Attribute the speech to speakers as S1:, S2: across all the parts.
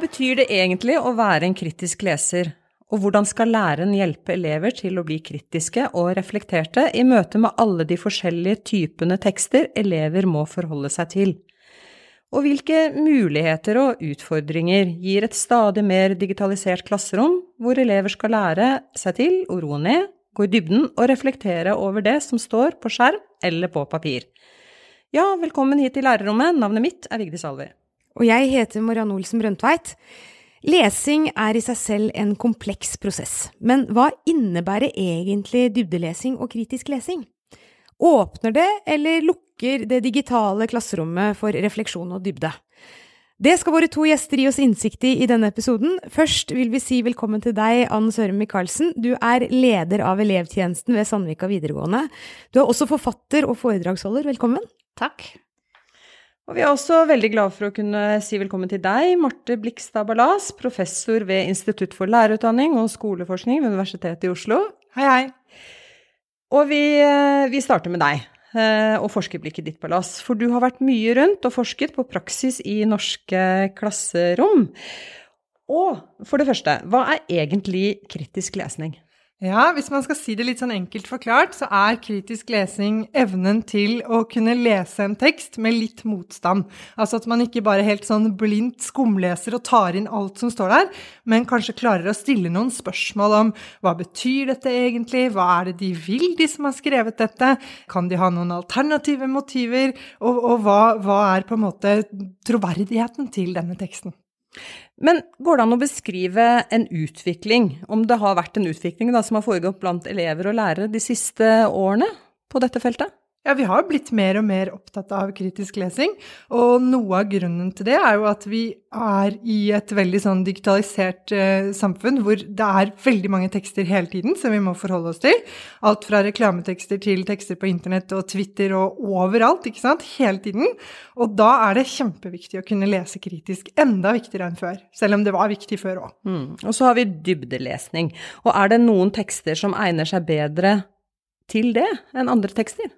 S1: betyr det egentlig å være en kritisk leser, og hvordan skal læreren hjelpe elever til å bli kritiske og reflekterte i møte med alle de forskjellige typene tekster elever må forholde seg til? Og hvilke muligheter og utfordringer gir et stadig mer digitalisert klasserom, hvor elever skal lære seg til å roe ned, gå i dybden og reflektere over det som står på skjerm eller på papir? Ja, velkommen hit til lærerrommet, navnet mitt er Vigdis Alver.
S2: Og jeg heter Marianne Olsen Brøndtveit. Lesing er i seg selv en kompleks prosess, men hva innebærer egentlig dybdelesing og kritisk lesing? Åpner det eller lukker det digitale klasserommet for refleksjon og dybde? Det skal våre to gjester gi oss innsikt i i denne episoden. Først vil vi si velkommen til deg, Ann Søren Michaelsen. Du er leder av elevtjenesten ved Sandvika videregående. Du er også forfatter og foredragsholder. Velkommen.
S3: Takk.
S1: Og vi er også veldig glad for å kunne si velkommen til deg, Marte Blikstad Ballas, professor ved Institutt for lærerutdanning og skoleforskning ved Universitetet i Oslo.
S4: Hei, hei.
S1: Og vi, eh, vi starter med deg eh, og forskerblikket ditt, Ballas. For du har vært mye rundt og forsket på praksis i norske klasserom. Og for det første, hva er egentlig kritisk lesning?
S4: Ja, hvis man skal si det litt sånn enkelt forklart, så er kritisk lesing evnen til å kunne lese en tekst med litt motstand. Altså at man ikke bare helt sånn blindt skumleser og tar inn alt som står der, men kanskje klarer å stille noen spørsmål om hva betyr dette egentlig, hva er det de vil, de som har skrevet dette, kan de ha noen alternative motiver, og, og hva, hva er på en måte troverdigheten til denne teksten?
S1: Men går det an å beskrive en utvikling, om det har vært en utvikling da, som har foregått blant elever og lærere de siste årene på dette feltet?
S4: Ja, vi har blitt mer og mer opptatt av kritisk lesing, og noe av grunnen til det er jo at vi er i et veldig sånn digitalisert eh, samfunn hvor det er veldig mange tekster hele tiden som vi må forholde oss til. Alt fra reklametekster til tekster på internett og Twitter og overalt, ikke sant, hele tiden. Og da er det kjempeviktig å kunne lese kritisk, enda viktigere enn før, selv om det var viktig før òg.
S1: Mm. Og så har vi dybdelesning. Og er det noen tekster som egner seg bedre til det enn andre tekster?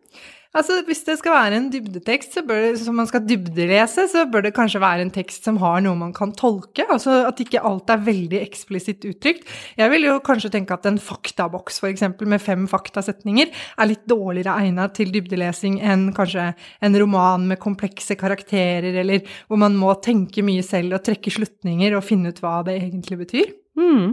S4: Altså, Hvis det skal være en dybdetekst så det, som man skal dybdelese, så bør det kanskje være en tekst som har noe man kan tolke. altså At ikke alt er veldig eksplisitt uttrykt. Jeg vil jo kanskje tenke at en faktaboks for eksempel, med fem faktasetninger er litt dårligere egnet til dybdelesing enn kanskje en roman med komplekse karakterer, eller hvor man må tenke mye selv og trekke slutninger og finne ut hva det egentlig betyr.
S1: Mm.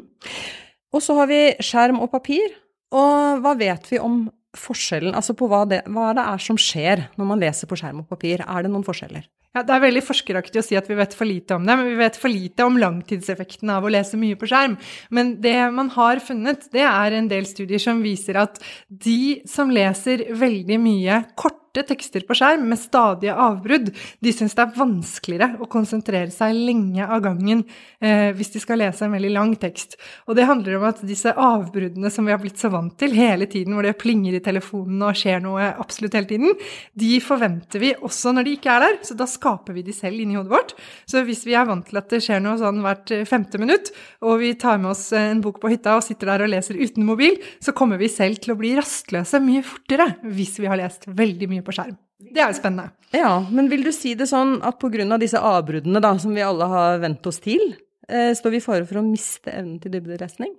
S1: Og så har vi skjerm og papir. Og hva vet vi om forskjellen, altså på hva det, hva det er som skjer når man leser på skjerm og papir? Er det noen forskjeller?
S4: Ja, Det er veldig forskeraktig å si at vi vet for lite om det, men vi vet for lite om langtidseffekten av å lese mye på skjerm. Men det man har funnet, det er en del studier som viser at de som leser veldig mye kort korte tekster på skjerm med stadige avbrudd, de syns det er vanskeligere å konsentrere seg lenge av gangen eh, hvis de skal lese en veldig lang tekst. Og det handler om at disse avbruddene som vi har blitt så vant til hele tiden, hvor det plinger i telefonen og skjer noe absolutt hele tiden, de forventer vi også når de ikke er der. Så da skaper vi de selv inni hodet vårt. Så hvis vi er vant til at det skjer noe sånn hvert femte minutt, og vi tar med oss en bok på hytta og sitter der og leser uten mobil, så kommer vi selv til å bli rastløse mye fortere hvis vi har lest veldig mye mye på skjerm. Det er jo spennende.
S1: Ja, men vil du si det sånn at pga. disse avbruddene da, som vi alle har vent oss til, står vi i fare for å miste evnen til dybdelesning?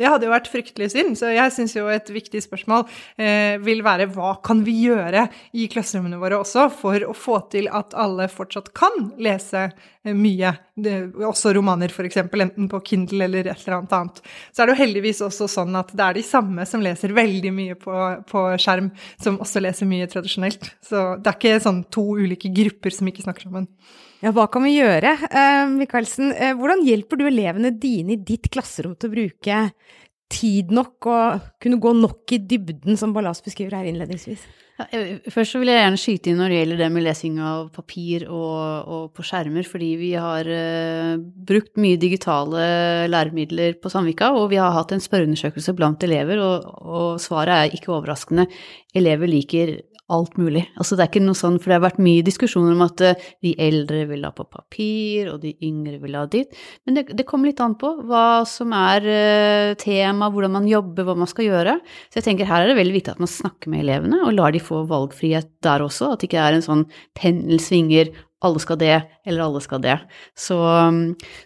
S4: Det hadde jo vært fryktelig synd, så jeg syns jo et viktig spørsmål eh, vil være hva kan vi gjøre i klasserommene våre også for å få til at alle fortsatt kan lese eh, mye, det, også romaner f.eks., enten på Kindle eller et eller annet annet. Så er det jo heldigvis også sånn at det er de samme som leser veldig mye på, på skjerm, som også leser mye tradisjonelt. Så det er ikke sånn to ulike grupper som ikke snakker sammen.
S2: Ja, hva kan vi gjøre? Uh, Michaelsen, uh, hvordan hjelper du elevene dine i ditt klasserom til å bruke tid nok og kunne gå nok i dybden, som Ballas beskriver her innledningsvis?
S3: Ja, først så vil jeg gjerne skyte inn når det gjelder det med lesing av papir og, og på skjermer, fordi vi har uh, brukt mye digitale læremidler på Sandvika, og vi har hatt en spørreundersøkelse blant elever, og, og svaret er ikke overraskende. Elever liker alt mulig. Altså det er ikke noe sånn, for det har vært mye diskusjoner om at eh, de eldre vil ha på papir, og de yngre vil ha dit. Men det, det kommer litt an på hva som er uh, tema, hvordan man jobber, hva man skal gjøre. Så jeg tenker her er det veldig viktig at man snakker med elevene, og lar de få valgfrihet der også. At det ikke er en sånn pendel svinger alle skal det, eller alle skal det. Så,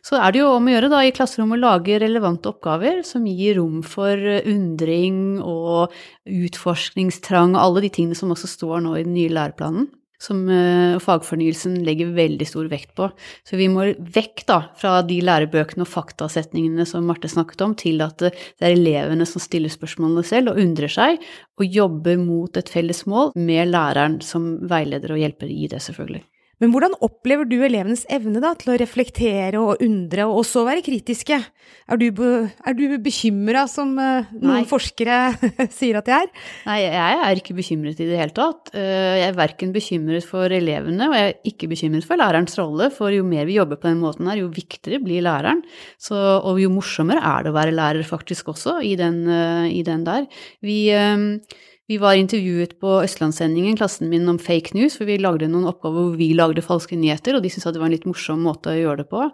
S3: så er det jo om å gjøre da i klasserommet å lage relevante oppgaver som gir rom for undring og utforskningstrang og alle de tingene som også står nå i den nye læreplanen som uh, fagfornyelsen legger veldig stor vekt på. Så vi må vekk da fra de lærebøkene og faktasetningene som Marte snakket om, til at det er elevene som stiller spørsmålene selv og undrer seg, og jobber mot et felles mål med læreren som veileder og hjelper i det, selvfølgelig.
S2: Men hvordan opplever du elevenes evne da, til å reflektere og undre, og også være kritiske? Er du, er du bekymra, som uh, noen Nei. forskere sier at de er?
S3: Nei, jeg er ikke bekymret i det hele tatt. Uh, jeg er verken bekymret for elevene, og jeg er ikke bekymret for lærerens rolle, for jo mer vi jobber på den måten her, jo viktigere blir læreren. Så, og jo morsommere er det å være lærer faktisk også, i den, uh, i den der. Vi vi var intervjuet på Østlandssendingen, klassen min, om fake news, for vi lagde noen oppgaver hvor vi lagde falske nyheter, og de syntes det var en litt morsom måte å gjøre det på.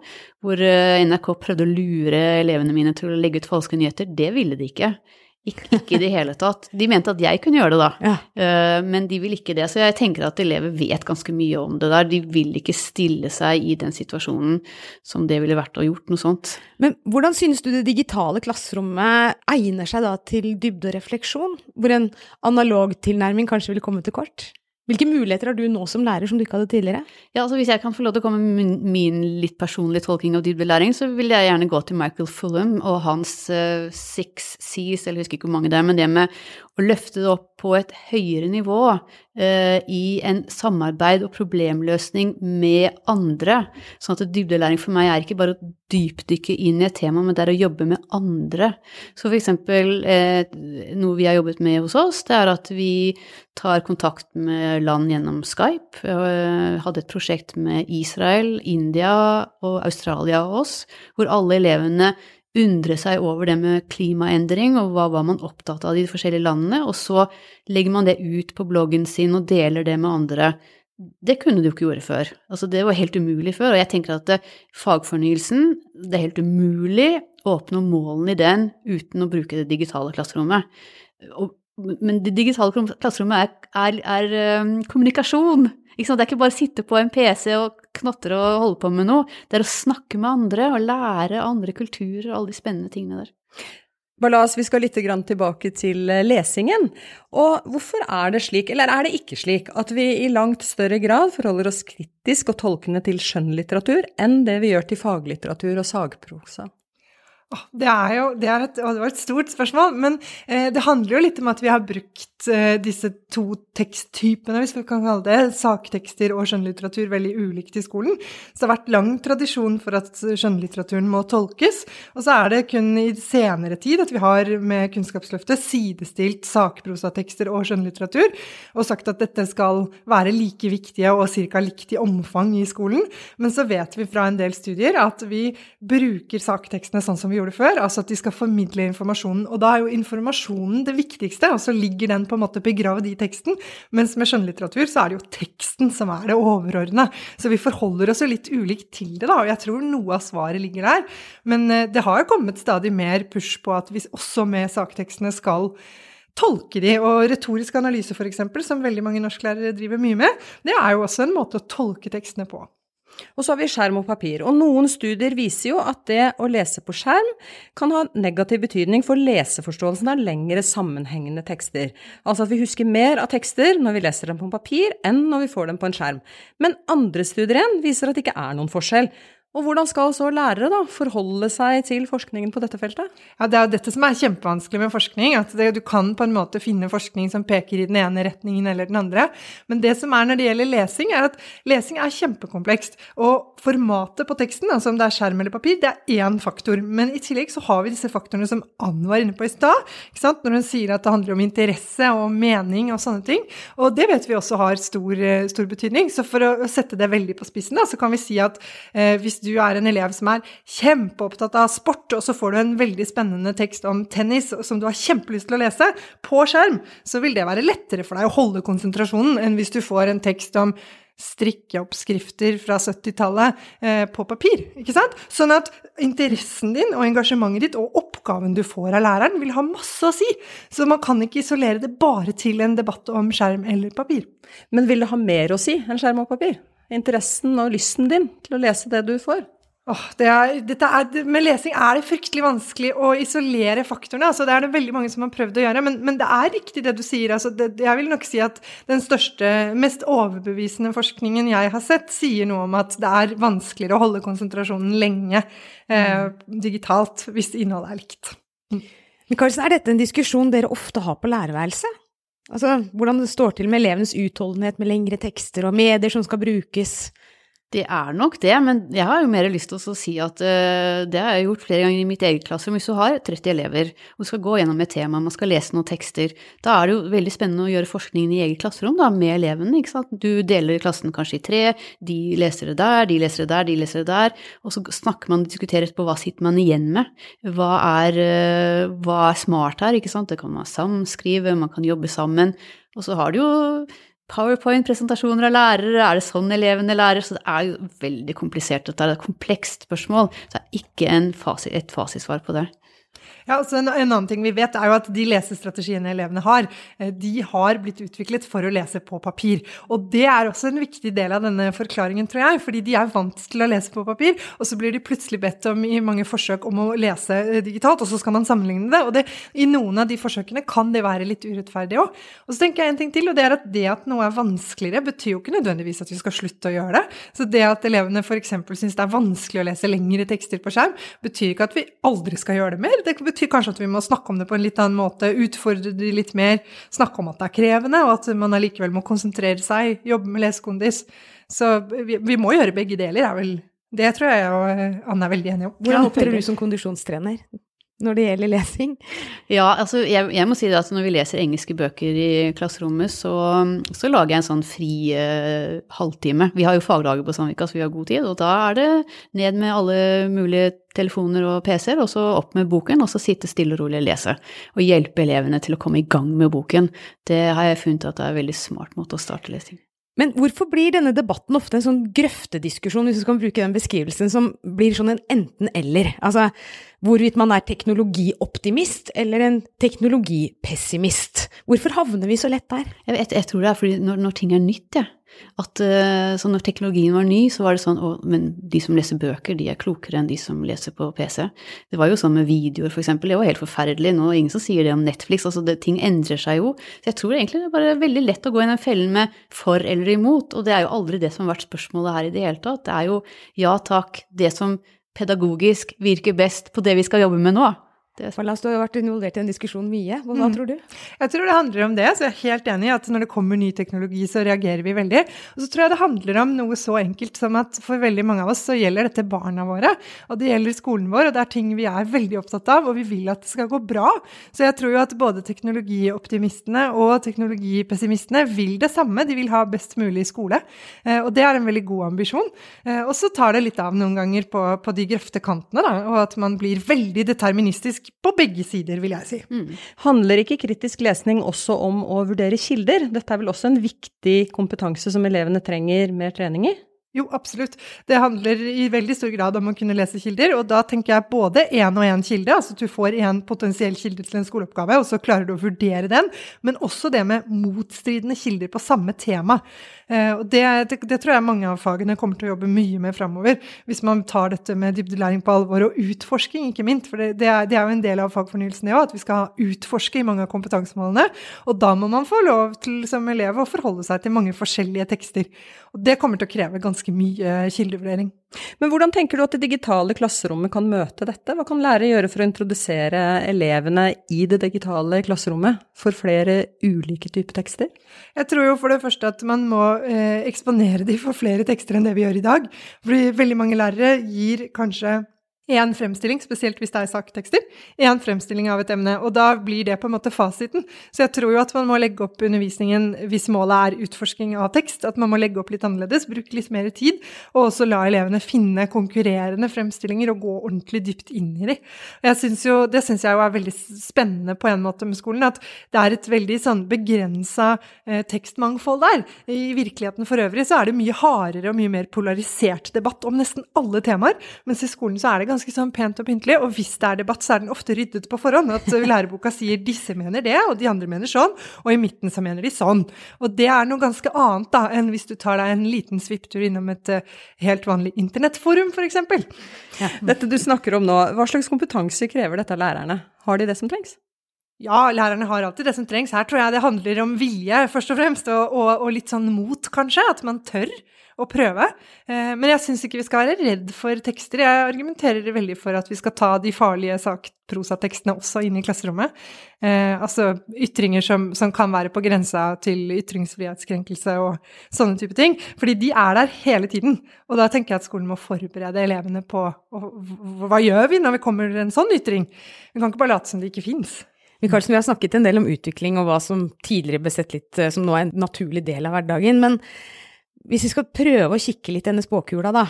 S3: Hvor eh, NRK prøvde å lure elevene mine til å legge ut falske nyheter. Det ville de ikke. Ikke, ikke, i det hele tatt. De mente at jeg kunne gjøre det, da, ja. uh, men de vil ikke det. Så jeg tenker at elever vet ganske mye om det der. De vil ikke stille seg i den situasjonen som det ville vært å gjort noe sånt.
S2: Men hvordan synes du det digitale klasserommet egner seg da til dybde og refleksjon, hvor en analog tilnærming kanskje ville komme til kort? Hvilke muligheter har du nå som lærer som du ikke hadde tidligere?
S3: Ja, altså Hvis jeg kan få lov til å komme med min litt personlige tolking av dybdelæring, så vil jeg gjerne gå til Michael Fulham og hans uh, six C's, eller jeg husker ikke hvor mange det er, men det med å løfte det opp på et høyere nivå eh, i en samarbeid og problemløsning med andre. Sånn at dybdelæring for meg er ikke bare å dypdykke inn i et tema, men det er å jobbe med andre. Så for eksempel uh, noe vi har jobbet med hos oss, det er at vi tar kontakt med land gjennom Skype. Jeg hadde et prosjekt med Israel, India og Australia og oss, hvor alle elevene undre seg over det med klimaendring, og hva var man opptatt av i de forskjellige landene, og så legger man det ut på bloggen sin og deler det med andre. Det kunne du ikke gjøre før. Altså, det var helt umulig før, og jeg tenker at det, fagfornyelsen, det er helt umulig å oppnå målene i den uten å bruke det digitale klasserommet. Og, men det digitale klasserommet er, er, er um, kommunikasjon. Det er ikke bare å sitte på en PC og knotre og holde på med noe. Det er å snakke med andre og lære andre kulturer og alle de spennende tingene der.
S1: Ballas, vi skal litt tilbake til eh, lesingen. Og hvorfor er det slik, eller er det ikke slik, at vi i langt større grad forholder oss kritisk og tolkende til skjønnlitteratur enn det vi gjør til faglitteratur og sagprosa?
S4: Det er jo det, er et, det var et stort spørsmål, men eh, det handler jo litt om at vi har brukt eh, disse to teksttypene, hvis vi kan kalle det, saktekster og skjønnlitteratur, veldig ulikt i skolen. Så det har vært lang tradisjon for at skjønnlitteraturen må tolkes. Og så er det kun i senere tid at vi har med Kunnskapsløftet sidestilt sakprosatekster og skjønnlitteratur, og sagt at dette skal være like viktige og ca. likt i omfang i skolen. Men så vet vi fra en del studier at vi bruker saktekstene sånn som vi gjorde gjorde før, altså at de skal formidle informasjonen. Og da er jo informasjonen det viktigste, og så ligger den på en måte begravd i teksten. Mens med skjønnlitteratur så er det jo teksten som er det overordna. Så vi forholder oss jo litt ulikt til det, da, og jeg tror noe av svaret ligger der. Men eh, det har jo kommet stadig mer push på at vi også med saktekstene skal tolke de, og retorisk analyse f.eks., som veldig mange norsklærere driver mye med, det er jo også en måte å tolke tekstene på.
S1: Og så har vi skjerm og papir. Og noen studier viser jo at det å lese på skjerm kan ha negativ betydning for leseforståelsen av lengre sammenhengende tekster. Altså at vi husker mer av tekster når vi leser dem på papir, enn når vi får dem på en skjerm. Men andre studier igjen viser at det ikke er noen forskjell. Og hvordan skal så lærere da forholde seg til forskningen på dette feltet?
S4: Ja, Det er jo dette som er kjempevanskelig med forskning. at det, Du kan på en måte finne forskning som peker i den ene retningen eller den andre. Men det som er når det gjelder lesing, er at lesing er kjempekomplekst. Og formatet på teksten, altså om det er skjerm eller papir, det er én faktor. Men i tillegg så har vi disse faktorene som Ann var inne på i stad. Når hun sier at det handler om interesse og mening og sånne ting. Og det vet vi også har stor, stor betydning. Så for å sette det veldig på spissen, da, så kan vi si at eh, hvis du er en elev som er kjempeopptatt av sport, og så får du en veldig spennende tekst om tennis som du har kjempelyst til å lese, på skjerm, så vil det være lettere for deg å holde konsentrasjonen enn hvis du får en tekst om strikkeoppskrifter fra 70-tallet eh, på papir. ikke sant? Sånn at interessen din og engasjementet ditt og oppgaven du får av læreren, vil ha masse å si. Så man kan ikke isolere det bare til en debatt om skjerm eller papir.
S1: Men vil det ha mer å si enn skjerm og papir? Interessen og lysten din til å lese det du får?
S4: Åh, det er, dette er, med lesing er det fryktelig vanskelig å isolere faktorene. Altså, det er det veldig mange som har prøvd å gjøre, men, men det er riktig det du sier. Altså, det, jeg vil nok si at den største, mest overbevisende forskningen jeg har sett, sier noe om at det er vanskeligere å holde konsentrasjonen lenge eh, digitalt hvis innholdet er likt.
S2: Mm. Karlsen, er dette en diskusjon dere ofte har på lærerværelset? Altså, hvordan det står til med elevenes utholdenhet med lengre tekster og medier som skal brukes?
S3: Det er nok det, men jeg har jo mer lyst til å si at uh, det har jeg gjort flere ganger i mitt eget klasserom. Hvis du har 30 elever og skal gå gjennom et tema, man skal lese noen tekster, da er det jo veldig spennende å gjøre forskningen i eget klasserom da, med elevene. ikke sant? Du deler klassen kanskje i tre, de leser det der, de leser det der, de leser det der, og så snakker man og diskuterer etterpå hva sitter man igjen med. Hva er, uh, hva er smart her, ikke sant? Det kan man samskrive, man kan jobbe sammen. Og så har du jo Powerpoint-presentasjoner av lærere, er det sånn elevene lærer? Så det er jo veldig komplisert. Dette er et komplekst spørsmål. Så det er ikke fasit, et fasitsvar på det.
S4: Ja, altså en, en, annen ting vi vet, er jo at de lesestrategiene elevene har, eh, de har blitt utviklet for å lese på papir. Og det er også en viktig del av denne forklaringen, tror jeg. Fordi de er vant til å lese på papir, og så blir de plutselig bedt om i mange forsøk om å lese eh, digitalt, og så skal man sammenligne det. Og det, i noen av de forsøkene kan det være litt urettferdig òg. Og så tenker jeg en ting til, og det er at det at noe er vanskeligere, betyr jo ikke nødvendigvis at vi skal slutte å gjøre det. Så det at elevene f.eks. syns det er vanskelig å lese lengre tekster på skjerm, betyr ikke at vi aldri skal gjøre det mer. Det betyr kanskje at vi må snakke om det på en litt annen måte, utfordre de litt mer, snakke om at det er krevende, og at man allikevel må konsentrere seg, jobbe med lesekondis. Så vi, vi, må gjøre begge deler, er vel Det tror jeg og Anne er veldig enige om.
S2: Hvordan opptrer du som kondisjonstrener? Når det gjelder lesing?
S3: Ja, altså jeg, jeg, må si det at når vi leser engelske bøker i klasserommet, så, så lager jeg en sånn fri eh, halvtime. Vi har jo faglaget på Sandvika, så vi har god tid, og da er det ned med alle mulige telefoner og PC-er, og så opp med boken, og så sitte stille og rolig og lese. Og hjelpe elevene til å komme i gang med boken. Det har jeg funnet at det er en veldig smart måte å starte lesing.
S2: Men hvorfor blir denne debatten ofte en sånn grøftediskusjon, hvis du kan bruke den beskrivelsen, som blir sånn en enten-eller? Altså hvorvidt man er teknologioptimist eller en teknologipessimist. Hvorfor havner vi så lett der?
S3: Jeg, vet, jeg tror det er fordi når, når ting er nytt, jeg. Ja. At uh, så når teknologien var ny, så var det sånn å, men de som leser bøker, de er klokere enn de som leser på PC. Det var jo sånn med videoer, for eksempel. Det var helt forferdelig. Nå ingen som sier det om Netflix. Altså, det, ting endrer seg jo. Så jeg tror egentlig det er bare veldig lett å gå i den fellen med for eller imot. Og det er jo aldri det som har vært spørsmålet her i det hele tatt. Det er jo ja takk, det som pedagogisk virker best på det vi skal jobbe med nå.
S2: Det er du har vært involvert i en diskusjon mye. Hva, hva mm. tror du?
S4: Jeg tror det handler om det. så Jeg er helt enig i at når det kommer ny teknologi, så reagerer vi veldig. Og så tror jeg det handler om noe så enkelt som at for veldig mange av oss så gjelder dette barna våre. Og det gjelder skolen vår, og det er ting vi er veldig opptatt av, og vi vil at det skal gå bra. Så jeg tror jo at både teknologioptimistene og teknologipessimistene vil det samme. De vil ha best mulig skole. Eh, og det er en veldig god ambisjon. Eh, og så tar det litt av noen ganger på, på de grøfte kantene, da, og at man blir veldig deterministisk kritisk på begge sider, vil jeg si. Mm.
S1: Handler ikke kritisk lesning også om å vurdere kilder? Dette er vel også en viktig kompetanse som elevene trenger mer trening i?
S4: Jo, absolutt. Det handler i veldig stor grad om å kunne lese kilder. Og da tenker jeg både én og én kilde, altså at du får én potensiell kilde til en skoleoppgave, og så klarer du å vurdere den. Men også det med motstridende kilder på samme tema. Eh, og det, det, det, tror jeg mange av fagene kommer til å jobbe mye med framover. Hvis man tar dette med dybdelæring på alvor, og utforsking, ikke minst. For det, det, er, er, jo en del av fagfornyelsen, det òg, at vi skal utforske i mange av kompetansemålene. Og da må man få lov til som elev å forholde seg til mange forskjellige tekster. Og det kommer til å kreve ganske mye kildevurdering.
S1: Men hvordan tenker du at det digitale klasserommet kan møte dette? Hva kan lærere gjøre for å introdusere elevene i det digitale klasserommet for flere ulike typer tekster?
S4: Jeg tror jo for det første at man må eh, eksponere de for flere tekster enn det vi gjør i dag. Fordi veldig mange lærere gir kanskje én fremstilling, spesielt hvis det er saktekster, én fremstilling av et emne. Og da blir det på en måte fasiten. Så jeg tror jo at man må legge opp undervisningen, hvis målet er utforsking av tekst, at man må legge opp litt annerledes, bruke litt mer tid, og også la elevene finne konkurrerende fremstillinger og gå ordentlig dypt inn i de. Jeg synes jo, det syns jeg jo er veldig spennende på en måte med skolen, at det er et veldig sånn begrensa eh, tekstmangfold der. I virkeligheten for øvrig så er det mye hardere og mye mer polarisert debatt om nesten alle temaer, mens i skolen så er det ganske sånn pent og pyntelig, og hvis det er debatt, så er den ofte ryddet på forhånd. At læreboka sier 'disse mener det', og de andre mener sånn, og i midten så mener de sånn. Og det er noe ganske annet da, enn hvis du tar deg en liten svipptur innom et uh, helt vanlig internettforum, f.eks.
S1: Ja. Dette du snakker om nå, hva slags kompetanse krever dette av lærerne? Har de det som trengs?
S4: Ja, lærerne har alltid det som trengs. Her tror jeg det handler om vilje, først og fremst, og, og, og litt sånn mot, kanskje. At man tør å prøve. Eh, men jeg syns ikke vi skal være redd for tekster. Jeg argumenterer veldig for at vi skal ta de farlige sakprosatekstene også inn i klasserommet. Eh, altså ytringer som, som, kan være på grensa til ytringsfrihetskrenkelse og sånne type ting. Fordi de er der hele tiden. Og da tenker jeg at skolen må forberede elevene på hva gjør vi når vi kommer en sånn ytring? Vi kan ikke bare late som det ikke fins.
S2: Michaelsen, vi har snakket en del om utvikling og hva som tidligere ble sett litt eh, som nå er en naturlig del av hverdagen. Men hvis vi skal prøve å kikke litt i denne spåkula, da.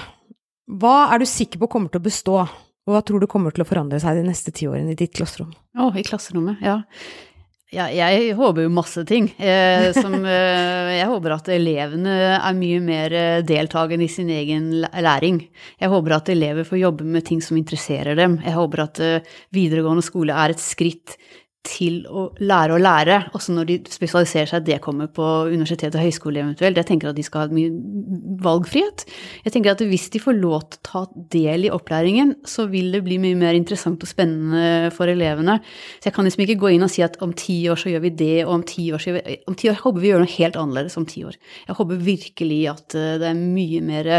S2: Hva er du sikker på kommer til å bestå, og hva tror du kommer til å forandre seg de neste ti årene i ditt klasserom?
S3: Å, oh, i klasserommet, ja. ja. jeg håper jo masse ting. Eh, som, eh, jeg håper at elevene er mye mer eh, deltakende i sin egen læring. Jeg håper at elever får jobbe med ting som interesserer dem. Jeg håper at eh, videregående skole er et skritt til å lære å lære, også når de spesialiserer seg, det kommer på universitet og høyskole eventuelt. Jeg tenker at de skal ha mye valgfrihet. Jeg tenker at hvis de får lov til å ta del i opplæringen, så vil det bli mye mer interessant og spennende for elevene. Så jeg kan liksom ikke gå inn og si at om ti år så gjør vi det, og om ti år så gjør vi Om ti år håper vi gjør noe helt annerledes om ti år. Jeg håper virkelig at eh, det er mye mer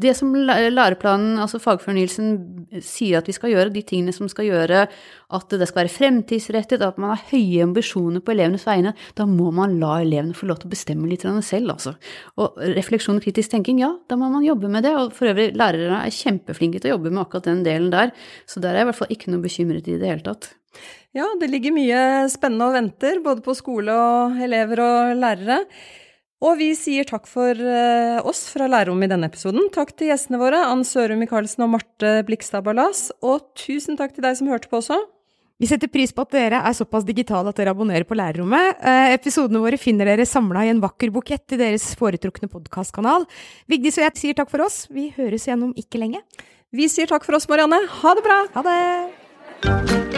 S3: Det som læreplanen, altså fagfornyelsen, sier at vi skal gjøre, de tingene som skal gjøre at det skal være fremtidsrettet, at man har høye ambisjoner på elevenes vegne, da må man la elevene få lov til å bestemme litt selv, altså. Og refleksjon og kritisk tenking, ja, da må man jobbe med det. Og for øvrig, lærere er kjempeflinke til å jobbe med akkurat den delen der, så der er jeg i hvert fall ikke noe bekymret i det hele tatt.
S1: Ja, det ligger mye spennende og venter, både på skole og elever og lærere. Og vi sier takk for eh, oss fra lærerrommet i denne episoden. Takk til gjestene våre, Ann Sørum Michaelsen og Marte Blikstad Ballas. Og tusen takk til deg som hørte på også.
S2: Vi setter pris på at dere er såpass digitale at dere abonnerer på Lærerrommet. Eh, episodene våre finner dere samla i en vakker bukett i deres foretrukne podkastkanal. Vigdis og jeg sier takk for oss. Vi høres igjen om ikke lenge.
S1: Vi sier takk for oss, Marianne. Ha det bra!
S2: Ha det!